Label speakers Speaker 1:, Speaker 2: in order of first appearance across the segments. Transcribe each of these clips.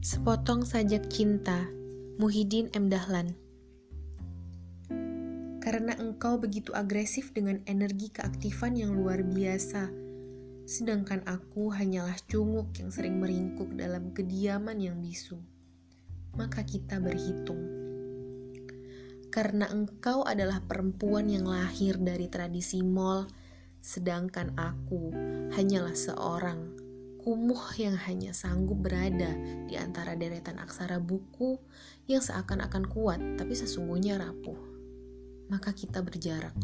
Speaker 1: Sepotong sajak cinta, Muhyiddin M. Dahlan. Karena engkau begitu agresif dengan energi keaktifan yang luar biasa, sedangkan aku hanyalah cunguk yang sering meringkuk dalam kediaman yang bisu, maka kita berhitung. Karena engkau adalah perempuan yang lahir dari tradisi mall, sedangkan aku hanyalah seorang kumuh yang hanya sanggup berada di antara deretan aksara buku yang seakan-akan kuat tapi sesungguhnya rapuh. Maka kita berjarak.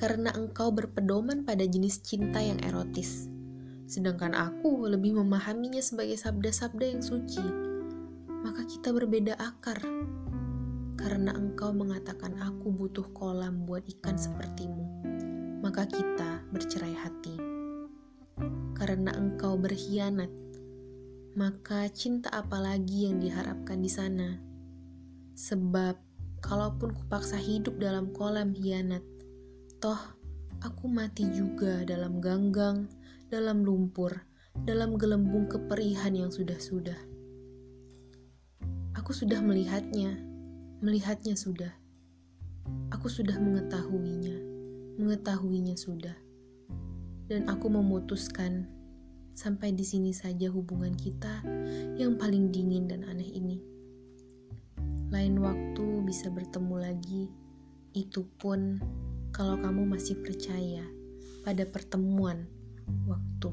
Speaker 1: Karena engkau berpedoman pada jenis cinta yang erotis, sedangkan aku lebih memahaminya sebagai sabda-sabda yang suci. Maka kita berbeda akar. Karena engkau mengatakan aku butuh kolam buat ikan sepertimu, maka kita bercerai hati karena engkau berkhianat, maka cinta apa lagi yang diharapkan di sana? Sebab, kalaupun kupaksa hidup dalam kolam hianat, toh aku mati juga dalam ganggang, dalam lumpur, dalam gelembung keperihan yang sudah-sudah. Aku sudah melihatnya, melihatnya sudah. Aku sudah mengetahuinya, mengetahuinya sudah dan aku memutuskan sampai di sini saja hubungan kita yang paling dingin dan aneh ini. Lain waktu bisa bertemu lagi, itu pun kalau kamu masih percaya pada pertemuan waktu.